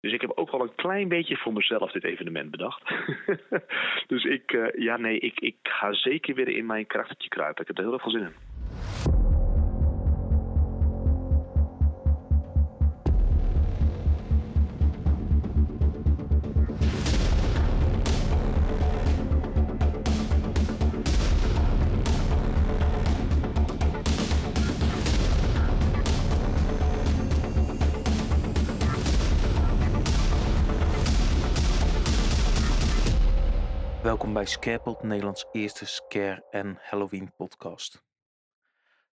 Dus ik heb ook wel een klein beetje voor mezelf dit evenement bedacht. dus ik, uh, ja nee, ik, ik ga zeker weer in mijn karaktertje kruipen. Ik heb er heel veel zin in. Bij Scarepot, Nederlands eerste scare- en Halloween podcast.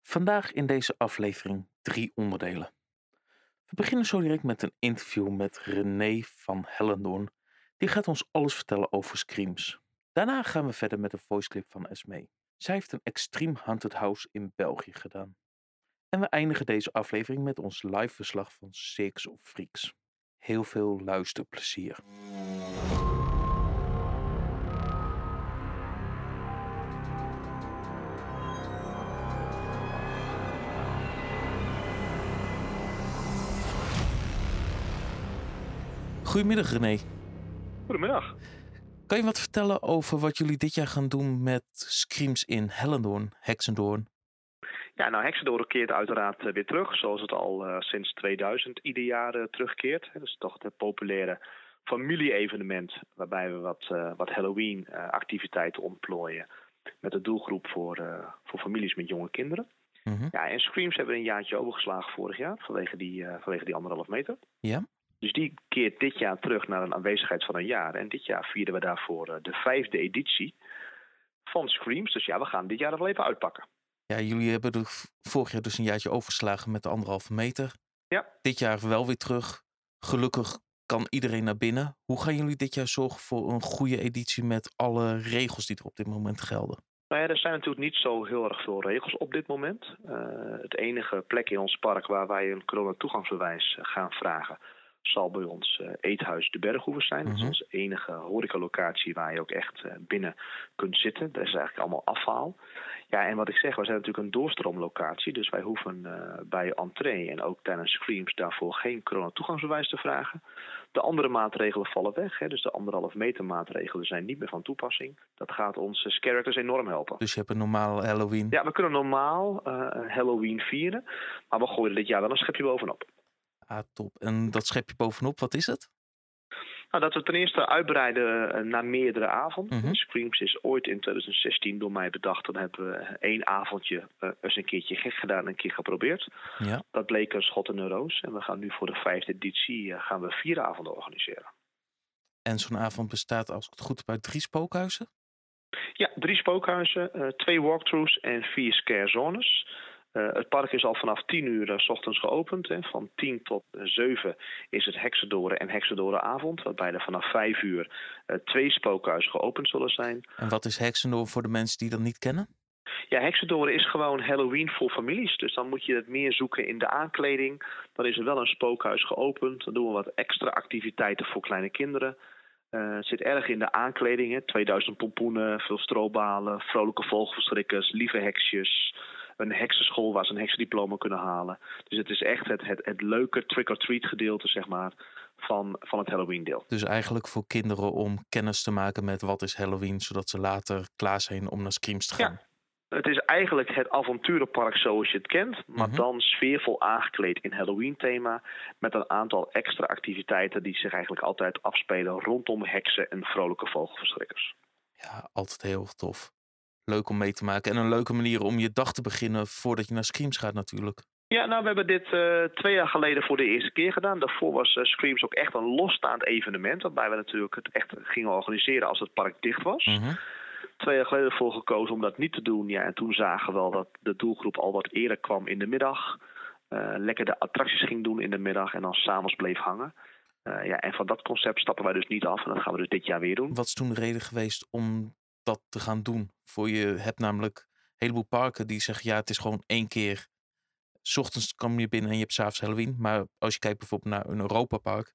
Vandaag in deze aflevering drie onderdelen. We beginnen zo direct met een interview met René van Hellendoorn. Die gaat ons alles vertellen over Screams. Daarna gaan we verder met een voiceclip van Esme. Zij heeft een Extreme Haunted House in België gedaan. En we eindigen deze aflevering met ons live verslag van Six of Freaks. Heel veel luisterplezier. Goedemiddag René. Goedemiddag. Kan je wat vertellen over wat jullie dit jaar gaan doen met Screams in Hellendoorn, Hexendoorn? Ja, nou Hexendoorn keert uiteraard eh, weer terug, zoals het al uh, sinds 2000 ieder jaar uh, terugkeert. Dat is toch het populaire familie-evenement waarbij we wat, uh, wat Halloween-activiteiten ontplooien met de doelgroep voor, voor families met jonge kinderen. Mm -hmm. Ja, en Screams hebben we een jaartje overgeslagen vorig jaar vanwege die, vanwege die anderhalf meter. Ja. Dus die keert dit jaar terug naar een aanwezigheid van een jaar. En dit jaar vierden we daarvoor de vijfde editie van Screams. Dus ja, we gaan dit jaar er wel even uitpakken. Ja, jullie hebben er vorig jaar dus een jaartje overgeslagen met de anderhalve meter. Ja. Dit jaar wel weer terug. Gelukkig kan iedereen naar binnen. Hoe gaan jullie dit jaar zorgen voor een goede editie met alle regels die er op dit moment gelden? Nou ja, er zijn natuurlijk niet zo heel erg veel regels op dit moment. Uh, het enige plek in ons park waar wij een corona-toegangsbewijs gaan vragen zal bij ons uh, Eethuis de Berghoeven zijn. Dat is onze enige horecalocatie waar je ook echt uh, binnen kunt zitten. Dat is eigenlijk allemaal afhaal. Ja, en wat ik zeg, we zijn natuurlijk een doorstroomlocatie. Dus wij hoeven uh, bij entree en ook tijdens screams daarvoor geen corona-toegangsbewijs te vragen. De andere maatregelen vallen weg. Hè, dus de anderhalf meter maatregelen zijn niet meer van toepassing. Dat gaat onze characters enorm helpen. Dus je hebt een normaal Halloween? Ja, we kunnen normaal Halloween vieren. Maar we gooien dit jaar wel een schepje bovenop. Ah, top. En dat schepje bovenop, wat is het? Nou, dat we ten eerste uitbreiden naar meerdere avonden. Mm -hmm. Screams is ooit in 2016 door mij bedacht. Dan hebben we één avondje uh, eens een keertje gek gedaan en een keer geprobeerd. Ja. Dat bleek een schot in een roos. En we gaan nu voor de vijfde editie uh, gaan we vier avonden organiseren. En zo'n avond bestaat, als ik het goed heb, uit drie spookhuizen? Ja, drie spookhuizen, uh, twee walkthroughs en vier scare zones. Uh, het park is al vanaf 10 uur uh, s ochtends geopend. Hè. Van 10 tot 7 is het Heksendoren en Heksendorenavond. Waarbij er vanaf 5 uur twee spookhuizen geopend zullen zijn. En wat is Heksendoren voor de mensen die dat niet kennen? Ja, Heksendoren is gewoon Halloween voor families. Dus dan moet je het meer zoeken in de aankleding. Dan is er wel een spookhuis geopend. Dan doen we wat extra activiteiten voor kleine kinderen. het zit erg in de aankleding. Hè. 2000 pompoenen, veel strobalen, vrolijke vogelverschrikkers, lieve heksjes een heksenschool waar ze een heksendiploma kunnen halen. Dus het is echt het, het, het leuke trick-or-treat gedeelte, zeg maar, van, van het Halloween deel. Dus eigenlijk voor kinderen om kennis te maken met wat is Halloween, zodat ze later klaar zijn om naar Screams te gaan. Ja. Het is eigenlijk het avonturenpark zoals je het kent, maar mm -hmm. dan sfeervol aangekleed in Halloween-thema. Met een aantal extra activiteiten die zich eigenlijk altijd afspelen rondom heksen en vrolijke vogelverschrikkers. Ja, altijd heel tof leuk om mee te maken. En een leuke manier om je dag te beginnen voordat je naar Screams gaat natuurlijk. Ja, nou we hebben dit uh, twee jaar geleden voor de eerste keer gedaan. Daarvoor was uh, Screams ook echt een losstaand evenement. Waarbij we natuurlijk het echt gingen organiseren als het park dicht was. Mm -hmm. Twee jaar geleden ervoor gekozen om dat niet te doen. Ja, en toen zagen we wel dat de doelgroep al wat eerder kwam in de middag. Uh, lekker de attracties ging doen in de middag en dan s'avonds bleef hangen. ja, en van dat concept stappen wij dus niet af. En dat gaan we dus dit jaar weer doen. Wat is toen de reden geweest om dat te gaan doen. Voor je hebt namelijk een heleboel parken die zeggen ja, het is gewoon één keer. S ochtends kom je binnen en je hebt s'avonds Halloween. Maar als je kijkt bijvoorbeeld naar een Europa park,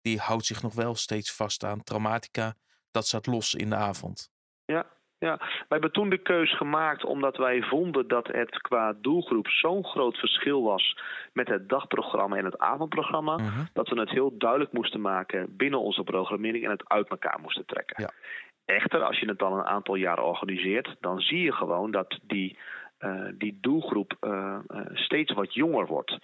die houdt zich nog wel steeds vast aan traumatica. Dat staat los in de avond. Ja, ja. Wij hebben toen de keus gemaakt omdat wij vonden dat het qua doelgroep zo'n groot verschil was met het dagprogramma en het avondprogramma, Mhm. dat we het heel duidelijk moesten maken binnen onze programmering en het uit elkaar moesten trekken. Ja. Echter, als je het dan een aantal jaren organiseert, dan zie je gewoon dat die, eh, die doelgroep eh, eh, steeds wat jonger wordt.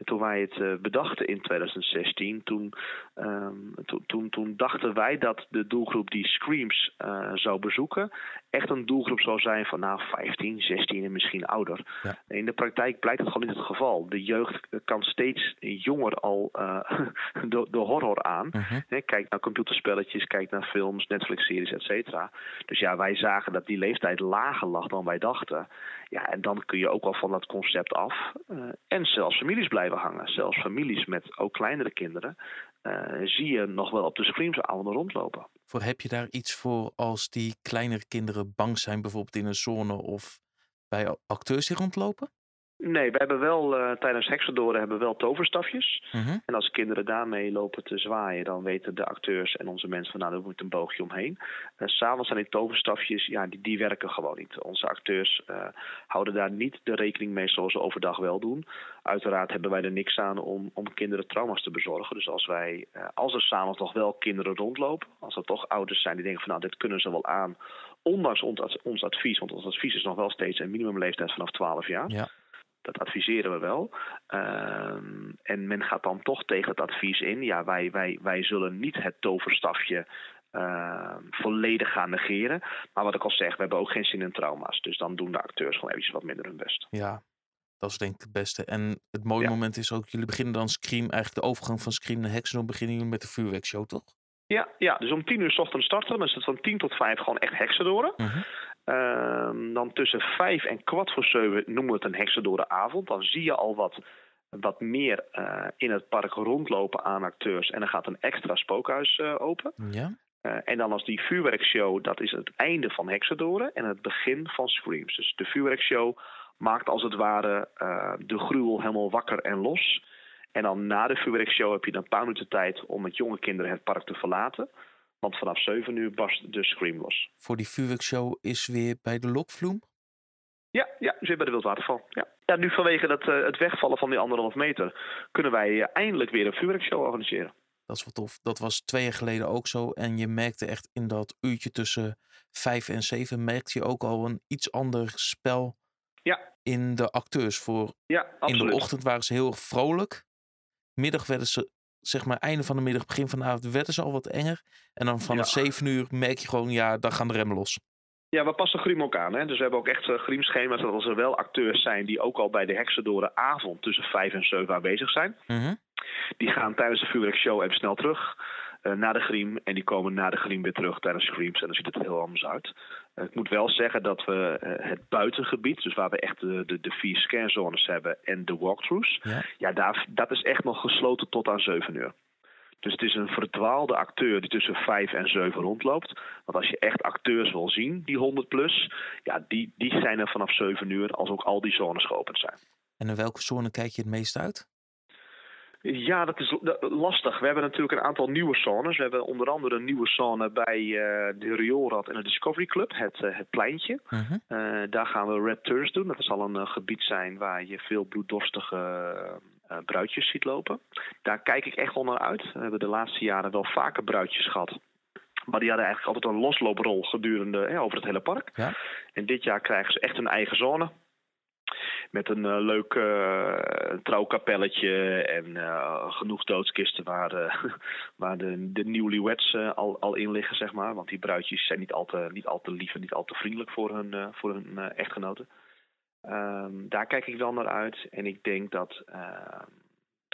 En toen wij het eh, bedachten in 2016, toen, ehm, toen, toen, toen dachten wij dat de doelgroep die Screams eh, zou bezoeken, echt een doelgroep zou zijn van nou 15, 16 en misschien ouder. Ja. In de praktijk blijkt dat gewoon niet het geval. De jeugd kan steeds jonger al eh, de, de horror aan. Hè, Kijk naar computerspelletjes, kijk naar films, Netflix-series, et cetera. Dus ja, wij zagen dat die leeftijd lager lag dan wij dachten. Ja, en dan kun je ook al van dat concept af. eh, en zelfs families blijven Zelfs families met ook kleinere kinderen. eh, zie je nog wel op de screamsavonden rondlopen. Voor heb je daar iets voor als die kleinere kinderen bang zijn, bijvoorbeeld in een zone of bij acteurs die rondlopen? Nee, we hebben wel eh, tijdens Heksendoren hebben we wel toverstafjes. Mhm. En als kinderen daarmee lopen te zwaaien, dan weten de acteurs en onze mensen van nou, er moet een boogje omheen. Uh, S'avonds zijn die toverstafjes, ja, die, die werken gewoon niet. Onze acteurs eh, houden daar niet de rekening mee zoals ze overdag wel doen. Uiteraard hebben wij er niks aan om, om kinderen trauma's te bezorgen. Dus als wij, als er s'avonds nog wel kinderen rondlopen, als er toch ouders zijn die denken van nou, dit kunnen ze wel aan. Ondanks ons, ons advies, want ons advies is nog wel steeds een minimumleeftijd vanaf 12 jaar. Ja. Dat adviseren we wel. Ehm, en men gaat dan toch tegen het advies in. Ja, wij, wij, wij zullen niet het toverstafje ehm, volledig gaan negeren. Maar wat ik al zeg, we hebben ook geen zin in trauma's. Dus dan doen de acteurs gewoon eventjes wat minder hun best. Ja, dat is denk ik het beste. En het mooie Ja. moment is ook, jullie beginnen dan Scream, eigenlijk de overgang van Scream naar Hexenor beginnen jullie met de vuurwerkshow, toch? Ja, ja, dus om tien uur 's ochtends starten. Dan is het van tien tot vijf gewoon echt heksendoren. Mhm. Ehm, dan tussen vijf en kwart voor zeven noemen we het een heksendorenavond. Dan zie je al wat, wat meer eh, in het park rondlopen aan acteurs. En dan gaat een extra spookhuis eh, open. Ja. Eh, en dan als die vuurwerkshow, dat is het einde van Heksendoren en het begin van Screams. Dus de vuurwerkshow maakt als het ware de gruwel helemaal wakker en los. En dan na de vuurwerkshow heb je dan een paar minuten tijd om met jonge kinderen het park te verlaten. Want vanaf 7 uur barst de Scream los. Voor die vuurwerkshow is weer bij de Lokvloem. Ja, ja, dus weer bij de Wildwaterval. Ja. ja, nu vanwege dat, eh, het wegvallen van die anderhalf meter kunnen wij eh, eindelijk weer een vuurwerkshow organiseren. Dat is wel tof. Dat was twee jaar geleden ook zo. En je merkte echt in dat uurtje tussen vijf en zeven, merkte je ook al een iets ander spel Ja. in de acteurs. Voor Ja, in de ochtend waren ze heel erg vrolijk. Middag werden ze, zeg maar, einde van de middag, begin van de avond, werden ze al wat enger. En dan vanaf Ja. zeven uur merk je gewoon, ja, dan gaan de remmen los. Ja, we passen Griem ook aan. Hè? Dus we hebben ook echt uh, Griemschema's dat als er wel acteurs zijn die ook al bij de Heksendoren avond tussen 5 en 7 aanwezig zijn. Mhm. Die gaan tijdens de vuurwerkshow even snel terug naar de Griem. En die komen na de Griem weer terug tijdens Screams. En dan ziet het er heel anders uit. Uh, ik moet wel zeggen dat we uh, het buitengebied, dus waar we echt de, de, de vier scanzones hebben en de walkthroughs. Ja, ja daar, dat is echt nog gesloten tot aan 7 uur. Dus het is een verdwaalde acteur die tussen 5 en 7 rondloopt. Want als je echt acteurs wil zien, die 100 plus, ja, die, die zijn er vanaf 7 uur als ook al die zones geopend zijn. En in welke zone kijk je het meest uit? Ja, dat is lastig. We hebben natuurlijk een aantal nieuwe zones. We hebben onder andere een nieuwe zone bij uh, de Rioolrad en de Discovery Club, het, uh, het pleintje. Uh -huh. uh, daar gaan we Red Turns doen. Dat zal een gebied zijn waar je veel bloeddorstige bruidjes ziet lopen. Daar kijk ik echt wel naar uit. We hebben de laatste jaren wel vaker bruidjes gehad. Maar die hadden eigenlijk altijd een loslooprol gedurende ja, over het hele park. Ja. En dit jaar krijgen ze echt een eigen zone. Met een uh, leuk uh, trouwkapelletje en uh, genoeg doodskisten waar, de, de newlyweds al, al in liggen, zeg maar. Want die bruidjes zijn niet al te, niet al te lief en niet al te vriendelijk voor hun, voor hun echtgenoten. Um, daar kijk ik wel naar uit. En ik denk dat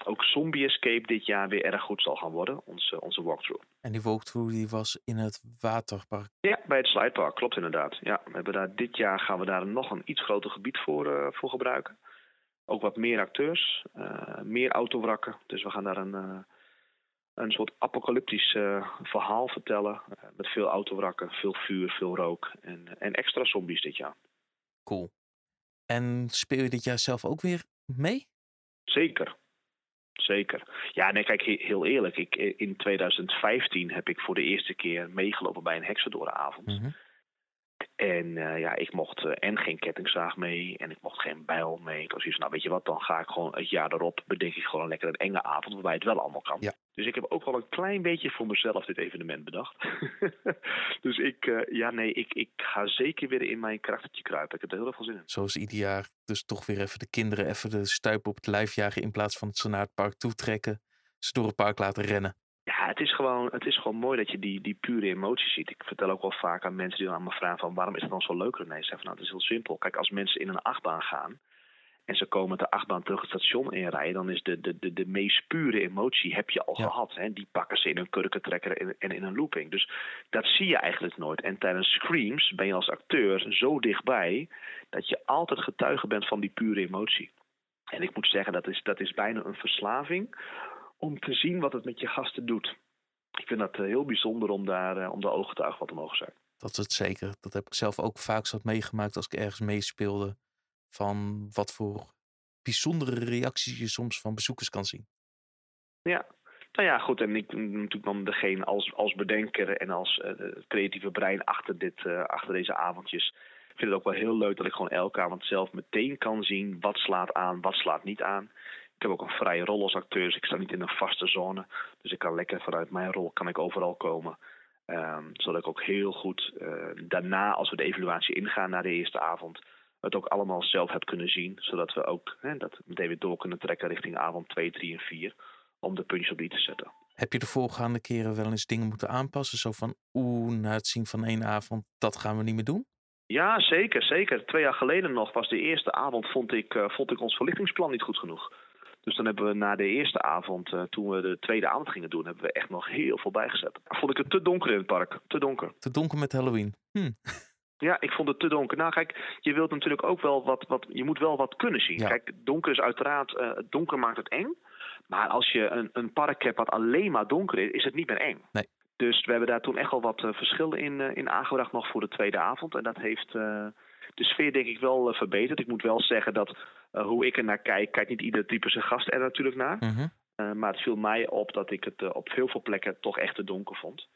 ook Zombie Escape dit jaar weer erg goed zal gaan worden, onze, onze walkthrough. En die walkthrough die was in het waterpark? Ja, bij het slidepark, klopt inderdaad. Ja, we hebben daar, dit jaar gaan we daar nog een iets groter gebied voor, uh, voor gebruiken. Ook wat meer acteurs, uh, meer autowrakken. Dus we gaan daar een, uh, een soort apocalyptisch verhaal vertellen. met veel autowrakken, veel vuur, veel rook en, en extra zombies dit jaar. Cool. En speel je dit jaar zelf ook weer mee? Zeker. Zeker. Ja, nee, kijk, heel eerlijk. Ik, in 2015 heb ik voor de eerste keer meegelopen bij een heksendorenavond. Mm -hmm. En uh, ja, ik mocht uh, en geen kettingzaag mee en ik mocht geen bijl mee. Ik was zoiets nou weet je wat, dan ga ik gewoon het jaar erop, bedenk ik gewoon lekker een enge avond waarbij het wel allemaal kan. Ja. Dus ik heb ook wel een klein beetje voor mezelf dit evenement bedacht. dus ik, uh, ja nee, ik, ik ga zeker weer in mijn karaktertje kruipen. Ik heb er heel erg veel zin in. Zoals ieder jaar, dus toch weer even de kinderen even de stuip op het lijf jagen in plaats van het ze naar het park toetrekken. Ze door het park laten rennen. Ja, het is gewoon, het is gewoon mooi dat je die, die pure emotie ziet. Ik vertel ook wel vaak aan mensen die dan aan me vragen van waarom is het dan zo leuk René? Zeg van nou, het is heel simpel. Kijk, als mensen in een achtbaan gaan en ze komen met de achtbaan terug het station inrijden, dan is de, de, de, de meest pure emotie heb je al Ja. gehad. Hè? Die pakken ze in een kurkentrekker en, en in een looping. Dus dat zie je eigenlijk nooit. En tijdens screams ben je als acteur zo dichtbij dat je altijd getuige bent van die pure emotie. En ik moet zeggen, dat is, dat is bijna een verslaving om te zien wat het met je gasten doet. Ik vind dat eh, heel bijzonder om daar, eh, om daar ooggetuige van te mogen zijn. Dat is het zeker. Dat heb ik zelf ook vaak zo meegemaakt als ik ergens meespeelde. Van wat voor bijzondere reacties je soms van bezoekers kan zien. Ja. Nou ja, goed. En ik ben natuurlijk dan degene als, als bedenker en als eh, creatieve brein achter, dit, eh, achter deze avondjes. Ik vind het ook wel heel leuk dat ik gewoon elke avond zelf meteen kan zien wat slaat aan, wat slaat niet aan. Ik heb ook een vrije rol als acteur, dus ik sta niet in een vaste zone. Dus ik kan lekker vanuit mijn rol kan ik overal komen. Ehm, zodat ik ook heel goed eh, daarna, als we de evaluatie ingaan na de eerste avond, het ook allemaal zelf heb kunnen zien. Zodat we ook hè, dat meteen weer door kunnen trekken richting avond 2, 3 en 4. Om de puntjes op die te zetten. Heb je de voorgaande keren wel eens dingen moeten aanpassen? Zo van, oeh, na het zien van één avond, dat gaan we niet meer doen? Ja, zeker, zeker. Twee jaar geleden nog was de eerste avond, vond ik, uh, vond ik ons verlichtingsplan niet goed genoeg. Dus dan hebben we na de eerste avond, uh, toen we de tweede avond gingen doen, hebben we echt nog heel veel bijgezet. Vond ik het te donker in het park, te donker. Te donker met Halloween. Hm. Ja, ik vond het te donker. Nou, kijk, je wilt natuurlijk ook wel wat, wat je moet wel wat kunnen zien. Ja. Kijk, donker is uiteraard, uh, donker maakt het eng. Maar als je een, een park hebt wat alleen maar donker is, is het niet meer eng. Nee. Dus we hebben daar toen echt wel wat uh, verschillen in, uh, in aangebracht nog voor de tweede avond. En dat heeft uh, de sfeer denk ik wel verbeterd. Ik moet wel zeggen dat hoe ik er naar kijk, kijkt niet ieder type zijn gast er natuurlijk naar. Mm -hmm. maar het viel mij op dat ik het op heel veel plekken toch echt te donker vond.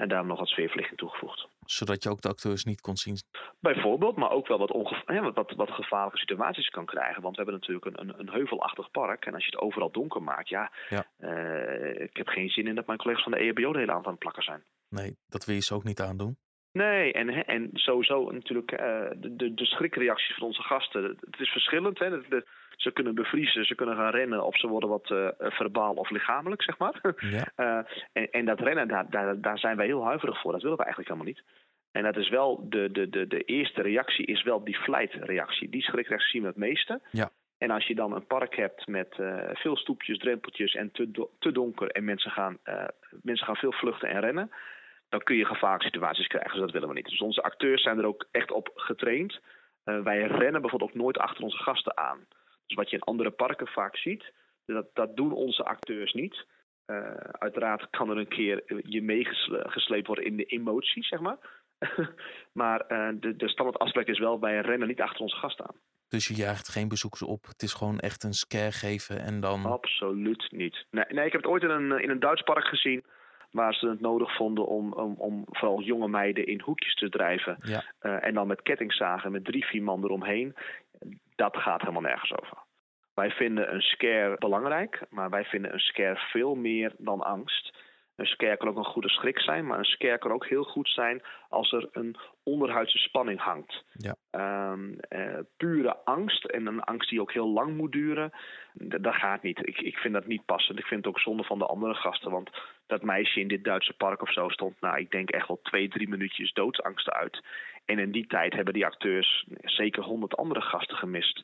En daarom nog wat sfeerverlichting toegevoegd. Zodat je ook de acteurs niet kon zien? Bijvoorbeeld, maar ook wel wat, ja, wat, wat, gevaarlijke situaties kan krijgen. Want we hebben natuurlijk een, een, een, heuvelachtig park. En als je het overal donker maakt, ja, ja. Uh, ik heb geen zin in dat mijn collega's van de EHBO de hele avond aan het plakken zijn. Nee, dat wil je ze ook niet aandoen. Nee, en, en sowieso natuurlijk uh, de, de, de schrikreacties van onze gasten. Het is verschillend. Hè? De, ze kunnen bevriezen, ze kunnen gaan rennen of ze worden wat uh, verbaal of lichamelijk, zeg maar. Ja. Uh, en, en, dat rennen, daar, daar, daar zijn wij heel huiverig voor. Dat willen we eigenlijk helemaal niet. En dat is wel, de, de, de, de eerste reactie is wel die flight-reactie. Die schrikreactie zien we het meeste. Ja. En als je dan een park hebt met uh, veel stoepjes, drempeltjes en te, do te donker... en mensen gaan, mensen gaan veel vluchten en rennen... dan kun je gevaarlijke situaties krijgen. Dus dat willen we niet. Dus onze acteurs zijn er ook echt op getraind. wij rennen bijvoorbeeld ook nooit achter onze gasten aan. Dus wat je in andere parken vaak ziet, dat, dat doen onze acteurs niet. Uh, uiteraard kan er een keer je meegesleept worden in de emotie, zeg maar. maar uh, de, de standaard afspraak is wel, wij rennen niet achter onze gasten aan. Dus je jaagt geen bezoekers op. Het is gewoon echt een scare geven en dan... Absoluut niet. Nee, nee ik heb het ooit in een, in een Duits park gezien waar ze het nodig vonden om, om, om vooral jonge meiden in hoekjes te drijven. Ja. Uh, en dan met kettingzagen met drie, vier man eromheen. Dat gaat helemaal nergens over. Wij vinden een scare belangrijk, maar wij vinden een scare veel meer dan angst. Een scare kan ook een goede schrik zijn, maar een scare kan ook heel goed zijn als er een onderhuidse spanning hangt. Ja. Um, uh, pure angst en een angst die ook heel lang moet duren, dat gaat niet. Ik, ik vind dat niet passend. Ik vind het ook zonde van de andere gasten, want dat meisje in dit Duitse park of zo stond, nou, ik denk echt wel twee, drie minuutjes doodsangsten uit. En in die tijd hebben die acteurs zeker honderd andere gasten gemist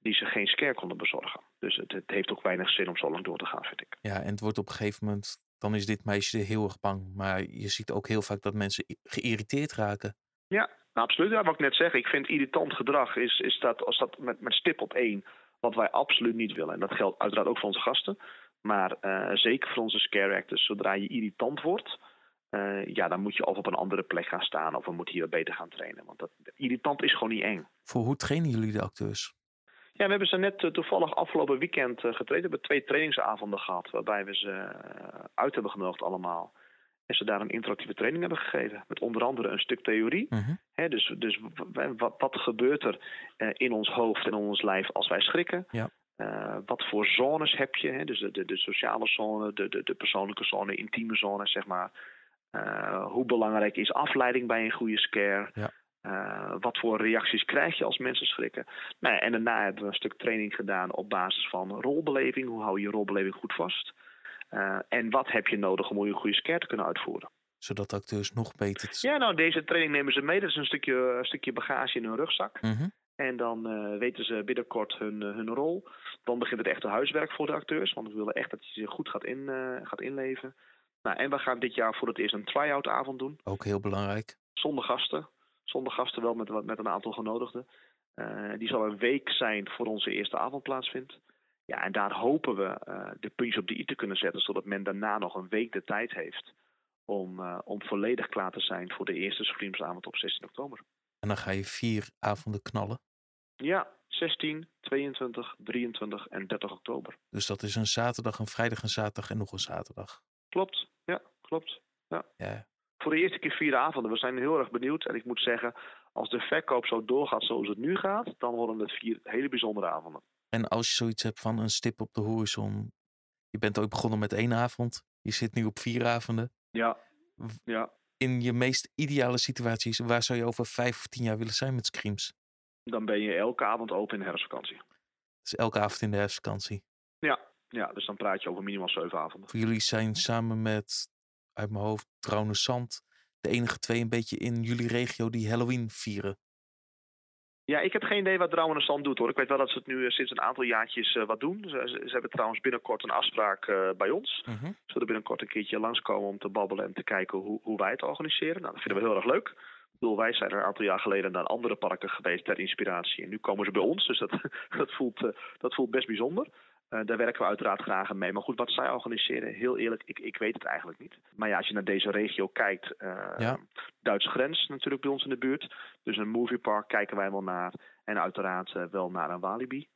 die ze geen scare konden bezorgen. Dus het, het, heeft ook weinig zin om zo lang door te gaan, vind ik. Ja, en het wordt op een gegeven moment, dan is dit meisje heel erg bang. Maar je ziet ook heel vaak dat mensen geïrriteerd raken. Ja, nou, absoluut. Ja, wat ik net zeg, ik vind irritant gedrag is, is dat als dat met, met stip op één, wat wij absoluut niet willen. En dat geldt uiteraard ook voor onze gasten. Maar uh, zeker voor onze scare actors, zodra je irritant wordt, uh, ja, dan moet je of op een andere plek gaan staan of we moeten hier beter gaan trainen. Want dat, irritant is gewoon niet eng. Voor hoe trainen jullie de acteurs? Ja, we hebben ze net uh, toevallig afgelopen weekend uh, getraind. We hebben twee trainingsavonden gehad waarbij we ze uit hebben genodigd allemaal. En ze daar een interactieve training hebben gegeven. Met onder andere een stuk theorie. Mhm. Dus dus wat, wat gebeurt er eh, in ons hoofd en in ons lijf als wij schrikken? Ja. Eh, wat voor zones heb je? Hè? Dus de, de, de sociale zone, de, de, de persoonlijke zone, intieme zone, zeg maar. Eh, hoe belangrijk is afleiding bij een goede scare? Ja. Eh, wat voor reacties krijg je als mensen schrikken? Nou en daarna hebben we een stuk training gedaan op basis van rolbeleving. Hoe hou je je rolbeleving goed vast? Eh, en wat heb je nodig om een goede scare te kunnen uitvoeren? Zodat de acteurs nog beter te Ja, nou, deze training nemen ze mee. Dat is een stukje, een stukje bagage in hun rugzak. Mhm. En dan weten ze binnenkort hun, hun rol. Dan begint het echte huiswerk voor de acteurs. Want we willen echt dat je zich goed gaat, in, gaat inleven. Nou, en we gaan dit jaar voor het eerst een try-out avond doen. Ook heel belangrijk. Zonder gasten. Zonder gasten wel met, met een aantal genodigden. Eh, die zal een week zijn voor onze eerste avond plaatsvindt. Ja, en daar hopen we eh, de puntjes op de i te kunnen zetten. Zodat men daarna nog een week de tijd heeft. Om, eh, om volledig klaar te zijn voor de eerste Screamsavond op 16 oktober. En dan ga je vier avonden knallen. Ja, 16, 22, 23 en 30 oktober. Dus dat is een zaterdag, een vrijdag, een zaterdag en nog een zaterdag. Klopt, ja, klopt. Ja, Voor de eerste keer vier avonden. We zijn heel erg benieuwd. En ik moet zeggen, als de verkoop zo doorgaat zoals het nu gaat, dan worden het vier hele bijzondere avonden. En als je zoiets hebt van een stip op de horizon. Je bent ooit begonnen met één avond. Je zit nu op vier avonden. Ja, ja. In je meest ideale situaties, waar zou je over vijf of tien jaar willen zijn met Screams? Dan ben je elke avond open in de herfstvakantie. Dus elke avond in de herfstvakantie. Ja, ja, dus dan praat je over minimaal zeven avonden. Jullie zijn samen met, uit mijn hoofd, Trouwne Zand, de enige twee een beetje in jullie regio die Halloween vieren. Ja, ik heb geen idee wat Drouwen en Stand doet hoor. Ik weet wel dat ze het nu eh, sinds een aantal jaartjes eh, wat doen. Ze, ze, hebben trouwens binnenkort een afspraak eh, bij ons. Mhm. Ze willen binnenkort een keertje langskomen om te babbelen en te kijken hoe, hoe wij het organiseren. Nou, dat vinden we heel erg leuk. Ik bedoel, wij zijn er een aantal jaar geleden naar andere parken geweest ter inspiratie. En nu komen ze bij ons, dus dat, dat, voelt, dat voelt best bijzonder. Eh, daar werken we uiteraard graag aan mee. Maar goed, wat zij organiseren, heel eerlijk, ik, ik weet het eigenlijk niet. Maar ja, als je naar deze regio kijkt, eh Ja. Duitse grens natuurlijk bij ons in de buurt. Dus een moviepark kijken wij wel naar. En uiteraard eh, wel naar een Walibi.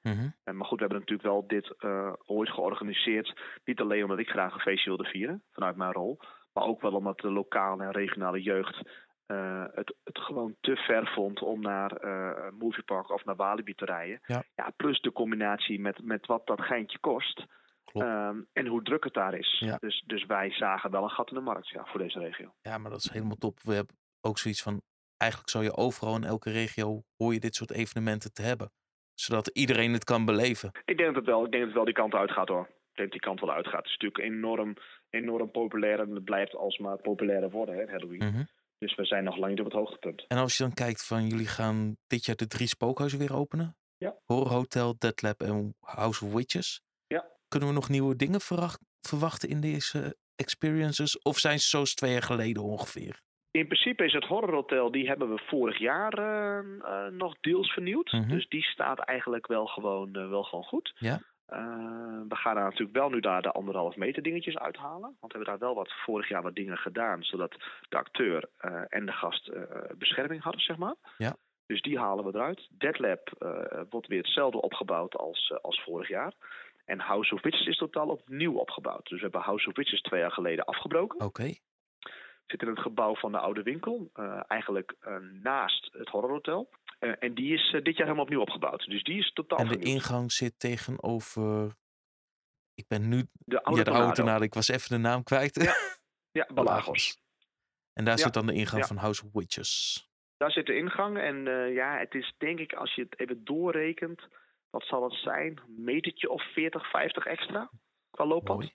Eh, maar goed, we hebben natuurlijk wel dit ooit georganiseerd. Niet alleen omdat ik graag een feestje wilde vieren, vanuit mijn rol. Maar ook wel omdat de lokale en regionale jeugd eh, het, het gewoon te ver vond om naar een moviepark of naar Walibi te rijden. Ja. plus de combinatie met, met wat dat geintje kost. Ehm, en hoe druk het daar is. Ja. Dus, dus wij zagen wel een gat in de markt ja, voor deze regio. Ja, maar dat is helemaal top. We hebben ook zoiets van, eigenlijk zou je overal in elke regio, hoor je dit soort evenementen te hebben. Zodat iedereen het kan beleven. Ik denk dat het wel, ik denk dat het wel die kant uitgaat hoor. Ik denk dat die kant wel uitgaat. Het is natuurlijk enorm, enorm populair en het blijft alsmaar populairder worden, hè, Halloween. Mhm. Dus we zijn nog lang niet op het hoogtepunt. En als je dan kijkt van, jullie gaan dit jaar de drie spookhuizen weer openen. Ja. Horror Hotel, Dead Lab en House of Witches. Ja. Kunnen we nog nieuwe dingen verwacht- verwachten in deze experiences? Of zijn ze zoals twee jaar geleden ongeveer? In principe is het horrorhotel, die hebben we vorig jaar eh, eh, nog deels vernieuwd. Mhm. Dus die staat eigenlijk wel gewoon, eh, wel gewoon goed. Ja. Eh, we gaan daar natuurlijk wel nu daar de anderhalf meter dingetjes uithalen. Want we hebben daar wel wat vorig jaar wat dingen gedaan. Zodat de acteur eh, en de gast eh, bescherming hadden, zeg maar. Ja. Dus die halen we eruit. Dead Lab eh, wordt weer hetzelfde opgebouwd als, als vorig jaar. En House of Witches is totaal opnieuw opgebouwd. Dus we hebben House of Witches twee jaar geleden afgebroken Oké. zit in het gebouw van de oude winkel. eigenlijk naast het horrorhotel. Eh, en die is eh, dit jaar helemaal opnieuw opgebouwd. Dus die is totaal En de vernieuwd. ingang zit tegenover... Ik ben nu... De oude ja, de oude Tornado. Ik was even de naam kwijt. Ja, Ja, Balagos. En daar Ja, zit dan de ingang ja. van House of Witches. Daar zit de ingang. En eh, ja, het is denk ik, als je het even doorrekent... wat zal het zijn? Een metertje of 40, 50 extra? Qua looppad. Mooi.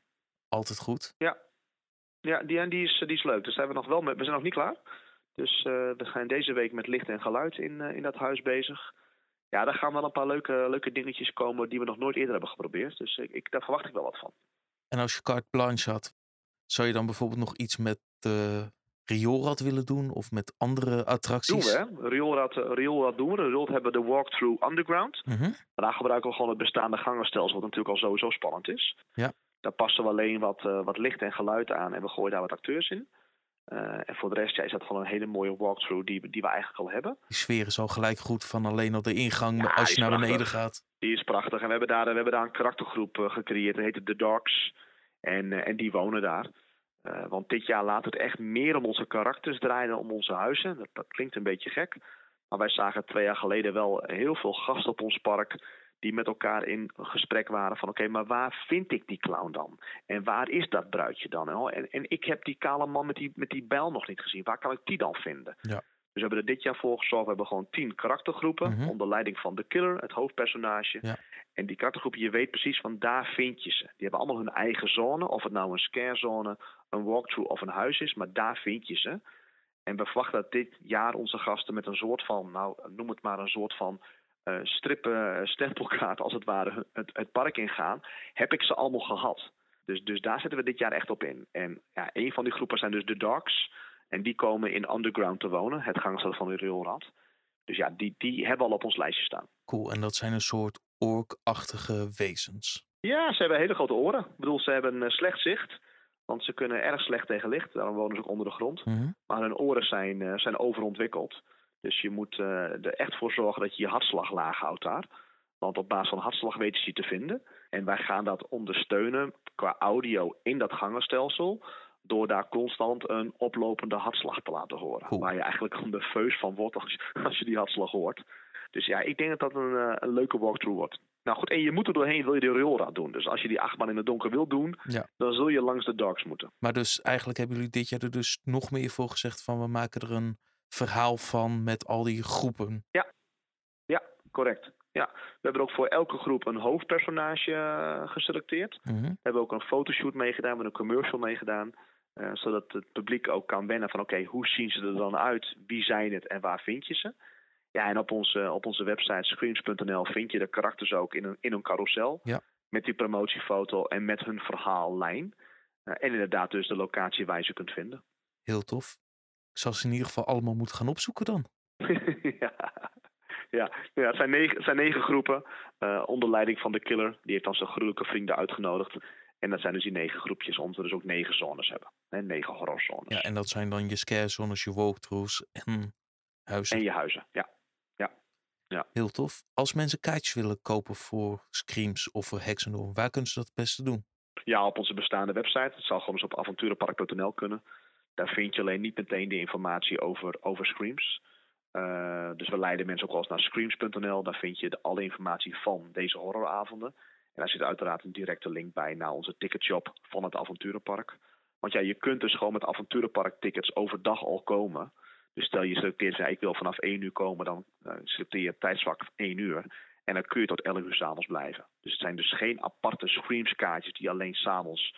Altijd goed. Ja, die, en die, is, die is leuk. Dus zijn we, nog wel met, we zijn nog niet klaar. Dus eh, we zijn deze week met licht en geluid in, eh, in dat huis bezig. Ja, daar gaan wel een paar leuke, leuke dingetjes komen die we nog nooit eerder hebben geprobeerd. Dus ik, ik, daar verwacht ik wel wat van. En als je carte blanche had, zou je dan bijvoorbeeld nog iets met de rioolrad willen doen? Of met andere Doen attracties? we, hè? Rioolrad, eh, Rioolrad doen we. Hebben we de walkthrough underground. Mhm. Daar gebruiken we gewoon het bestaande gangenstelsel, wat natuurlijk al sowieso spannend is. Ja. Daar passen we alleen wat, eh, wat licht en geluid aan en we gooien daar wat acteurs in. Eh, en voor de rest ja, is dat gewoon een hele mooie walkthrough die, we- die we eigenlijk al hebben. Die sfeer is al gelijk goed van alleen al de ingang Ja, als je naar beneden gaat. Die is prachtig. En we hebben daar, we hebben daar een karaktergroep eh, gecreëerd. Dat heet The Dogs. En, eh, en die wonen daar. Want dit jaar laat het echt meer om onze karakters draaien dan om onze huizen. Dat, dat, klinkt een beetje gek. Maar wij zagen twee jaar geleden wel heel veel gasten op ons park die met elkaar in gesprek waren van oké, maar waar vind ik die clown dan? En waar is dat bruidje dan? En, en ik heb die kale man met die, met die bijl nog niet gezien. Waar kan ik die dan vinden? Ja. Dus we hebben er dit jaar voor gezorgd. We hebben gewoon tien karaktergroepen mhm. onder leiding van de killer, het hoofdpersonage. Ja. En die karaktergroepen, je weet precies van daar vind je ze. Die hebben allemaal hun eigen zone, of het nou een scarezone, een walkthrough of een huis is, maar daar vind je ze. En we verwachten dat dit jaar onze gasten met een soort van, nou noem het maar een soort van uh, strippen, eh, stempelkaart als het ware het, het park ingaan, heb ik ze allemaal gehad. Dus, dus daar zetten we dit jaar echt op in. En ja, een van die groepen zijn dus de Dogs. En die komen in Underground te wonen, het gangstel van de rioolrad. Dus ja, die, die hebben al op ons lijstje staan. Cool, en dat zijn een soort orkachtige wezens. Ja, ze hebben hele grote oren. Ik bedoel, ze hebben slecht zicht. Want ze kunnen erg slecht tegen licht. Daarom wonen ze ook onder de grond. Mhm. Maar hun oren zijn, zijn overontwikkeld. Dus je moet uh, er echt voor zorgen dat je je hartslag laag houdt daar. Want op basis van hartslag weten ze je te vinden. En wij gaan dat ondersteunen qua audio in dat gangenstelsel. Door daar constant een oplopende hartslag te laten horen. Waar je eigenlijk de feus van wordt als je, als je die hartslag hoort. Dus ja, ik denk dat dat een, eh, een leuke walkthrough wordt. Nou goed, en je moet er doorheen, wil je de rioolraad doen. Dus als je die achtbaan in het donker wil doen, dan zul je langs de darks moeten. Maar dus eigenlijk hebben jullie dit jaar er dus nog meer voor gezegd van we maken er een verhaal van met al die groepen. Ja, ja correct. Ja, we hebben ook voor elke groep een hoofdpersonage eh, geselecteerd. Mhm. We hebben ook een fotoshoot meegedaan, met een commercial meegedaan. Uh, zodat het publiek ook kan wennen van oké, hoe zien ze er dan uit? Wie zijn het en waar vind je ze? Ja, en op onze, op onze website screens.nl vind je de karakters ook in een, in een carousel. Ja. Met die promotiefoto en met hun verhaallijn. Uh, en inderdaad dus de locatie waar je ze kunt vinden. Heel tof. Ik zal ze in ieder geval allemaal moeten gaan opzoeken dan. ja. Ja, ja, het zijn negen, zijn negen groepen uh, onder leiding van de killer. Die heeft dan zijn gruwelijke vrienden uitgenodigd. En dat zijn dus die negen groepjes, omdat we dus ook negen zones hebben. Hè, negen horrorzones. Ja, en dat zijn dan je scare zones, je walkthroughs en huizen. En je huizen, ja. ja. ja. Heel tof. Als mensen kaartjes willen kopen voor Screams of voor Hexendorm, waar kunnen ze dat het beste doen? Ja, op onze bestaande website. Het zal gewoon eens op avonturenpark.nl kunnen. Daar vind je alleen niet meteen de informatie over, over Screams. Uh, dus we leiden mensen ook wel eens naar screams.nl. Daar vind je de, alle informatie van deze horroravonden. En daar zit uiteraard een directe link bij naar onze ticketshop van het avonturenpark. Want ja, je kunt dus gewoon met avonturenpark tickets overdag al komen. Dus stel je selecteert, ja, ik wil vanaf 1 uur komen, dan uh, selecteer je tijdsvak 1 uur. En dan kun je tot 11 uur s'avonds blijven. Dus het zijn dus geen aparte Screams kaartjes die alleen s'avonds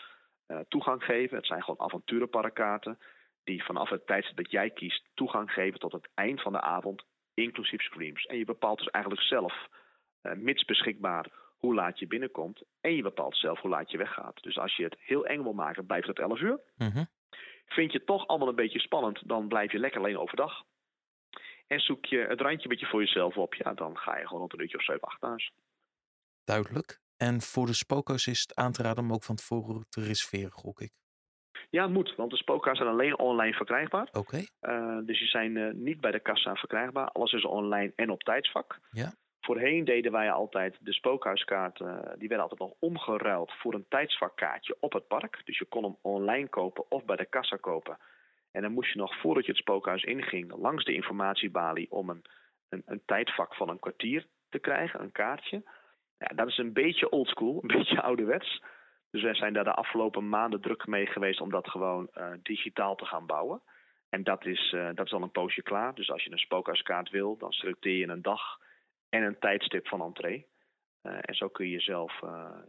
toegang geven. Het zijn gewoon avonturenparkkaarten die vanaf het tijdstip dat jij kiest toegang geven tot het eind van de avond, inclusief screams. En je bepaalt dus eigenlijk zelf, uh, mits beschikbaar, hoe laat je binnenkomt. En je bepaalt zelf hoe laat je weggaat. Dus als je het heel eng wil maken, blijft het 11 uur. Mhm. Vind je het toch allemaal een beetje spannend, dan blijf je lekker alleen overdag. En zoek je het randje een beetje voor jezelf op, ja, dan ga je gewoon rond een uurtje of 7, 8 thuis. Duidelijk. En voor de spookhuis is het aan te raden om ook van tevoren te reserveren, gok ik. Ja, moet, want de spookhuis zijn alleen online verkrijgbaar. Oké. Uh, dus die zijn uh, niet bij de kassa verkrijgbaar. Alles is online en op tijdsvak. Ja. Voorheen deden wij altijd de spookhuiskaart, uh, die werden altijd nog omgeruild voor een tijdsvakkaartje op het park. Dus je kon hem online kopen of bij de kassa kopen. En dan moest je nog voordat je het spookhuis inging langs de informatiebalie om een, een, een tijdvak van een kwartier te krijgen, een kaartje. Ja, dat is een beetje oldschool, een beetje ouderwets. Dus wij zijn daar de afgelopen maanden druk mee geweest om dat gewoon uh, digitaal te gaan bouwen. En dat is, uh, dat is al een poosje klaar. Dus als je een spookhuiskaart wil, dan selecteer je een dag en een tijdstip van entree. Uh, en zo kun je zelf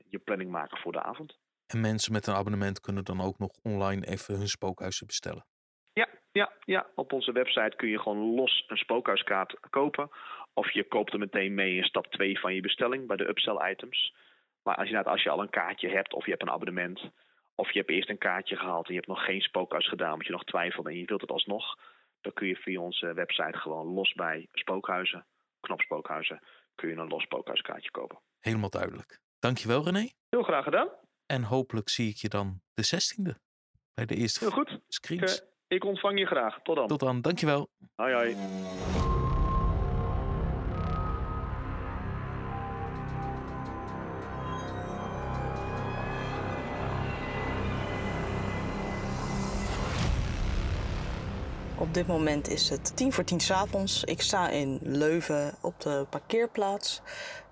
je planning maken voor de avond. En mensen met een abonnement kunnen dan ook nog online even hun spookhuizen bestellen? Ja, ja, ja, op onze website kun je gewoon los een spookhuiskaart kopen. Of je koopt er meteen mee in stap 2 van je bestelling bij de upsell items. Maar als je, als je al een kaartje hebt of je hebt een abonnement... of je hebt eerst een kaartje gehaald en je hebt nog geen spookhuis gedaan... omdat je nog twijfelt en je wilt het alsnog... dan kun je via onze website gewoon los bij spookhuizen, knopspookhuizen... kun je een los spookhuiskaartje kopen. Helemaal duidelijk. Dankjewel René. Heel graag gedaan. En hopelijk zie ik je dan de 16e bij de eerste Heel goed. screens. Ik, ik ontvang je graag. Tot dan. Tot dan. Dankjewel. Hoi hoi. Op dit moment is het tien voor tien s avonds. Ik sta in Leuven op de parkeerplaats.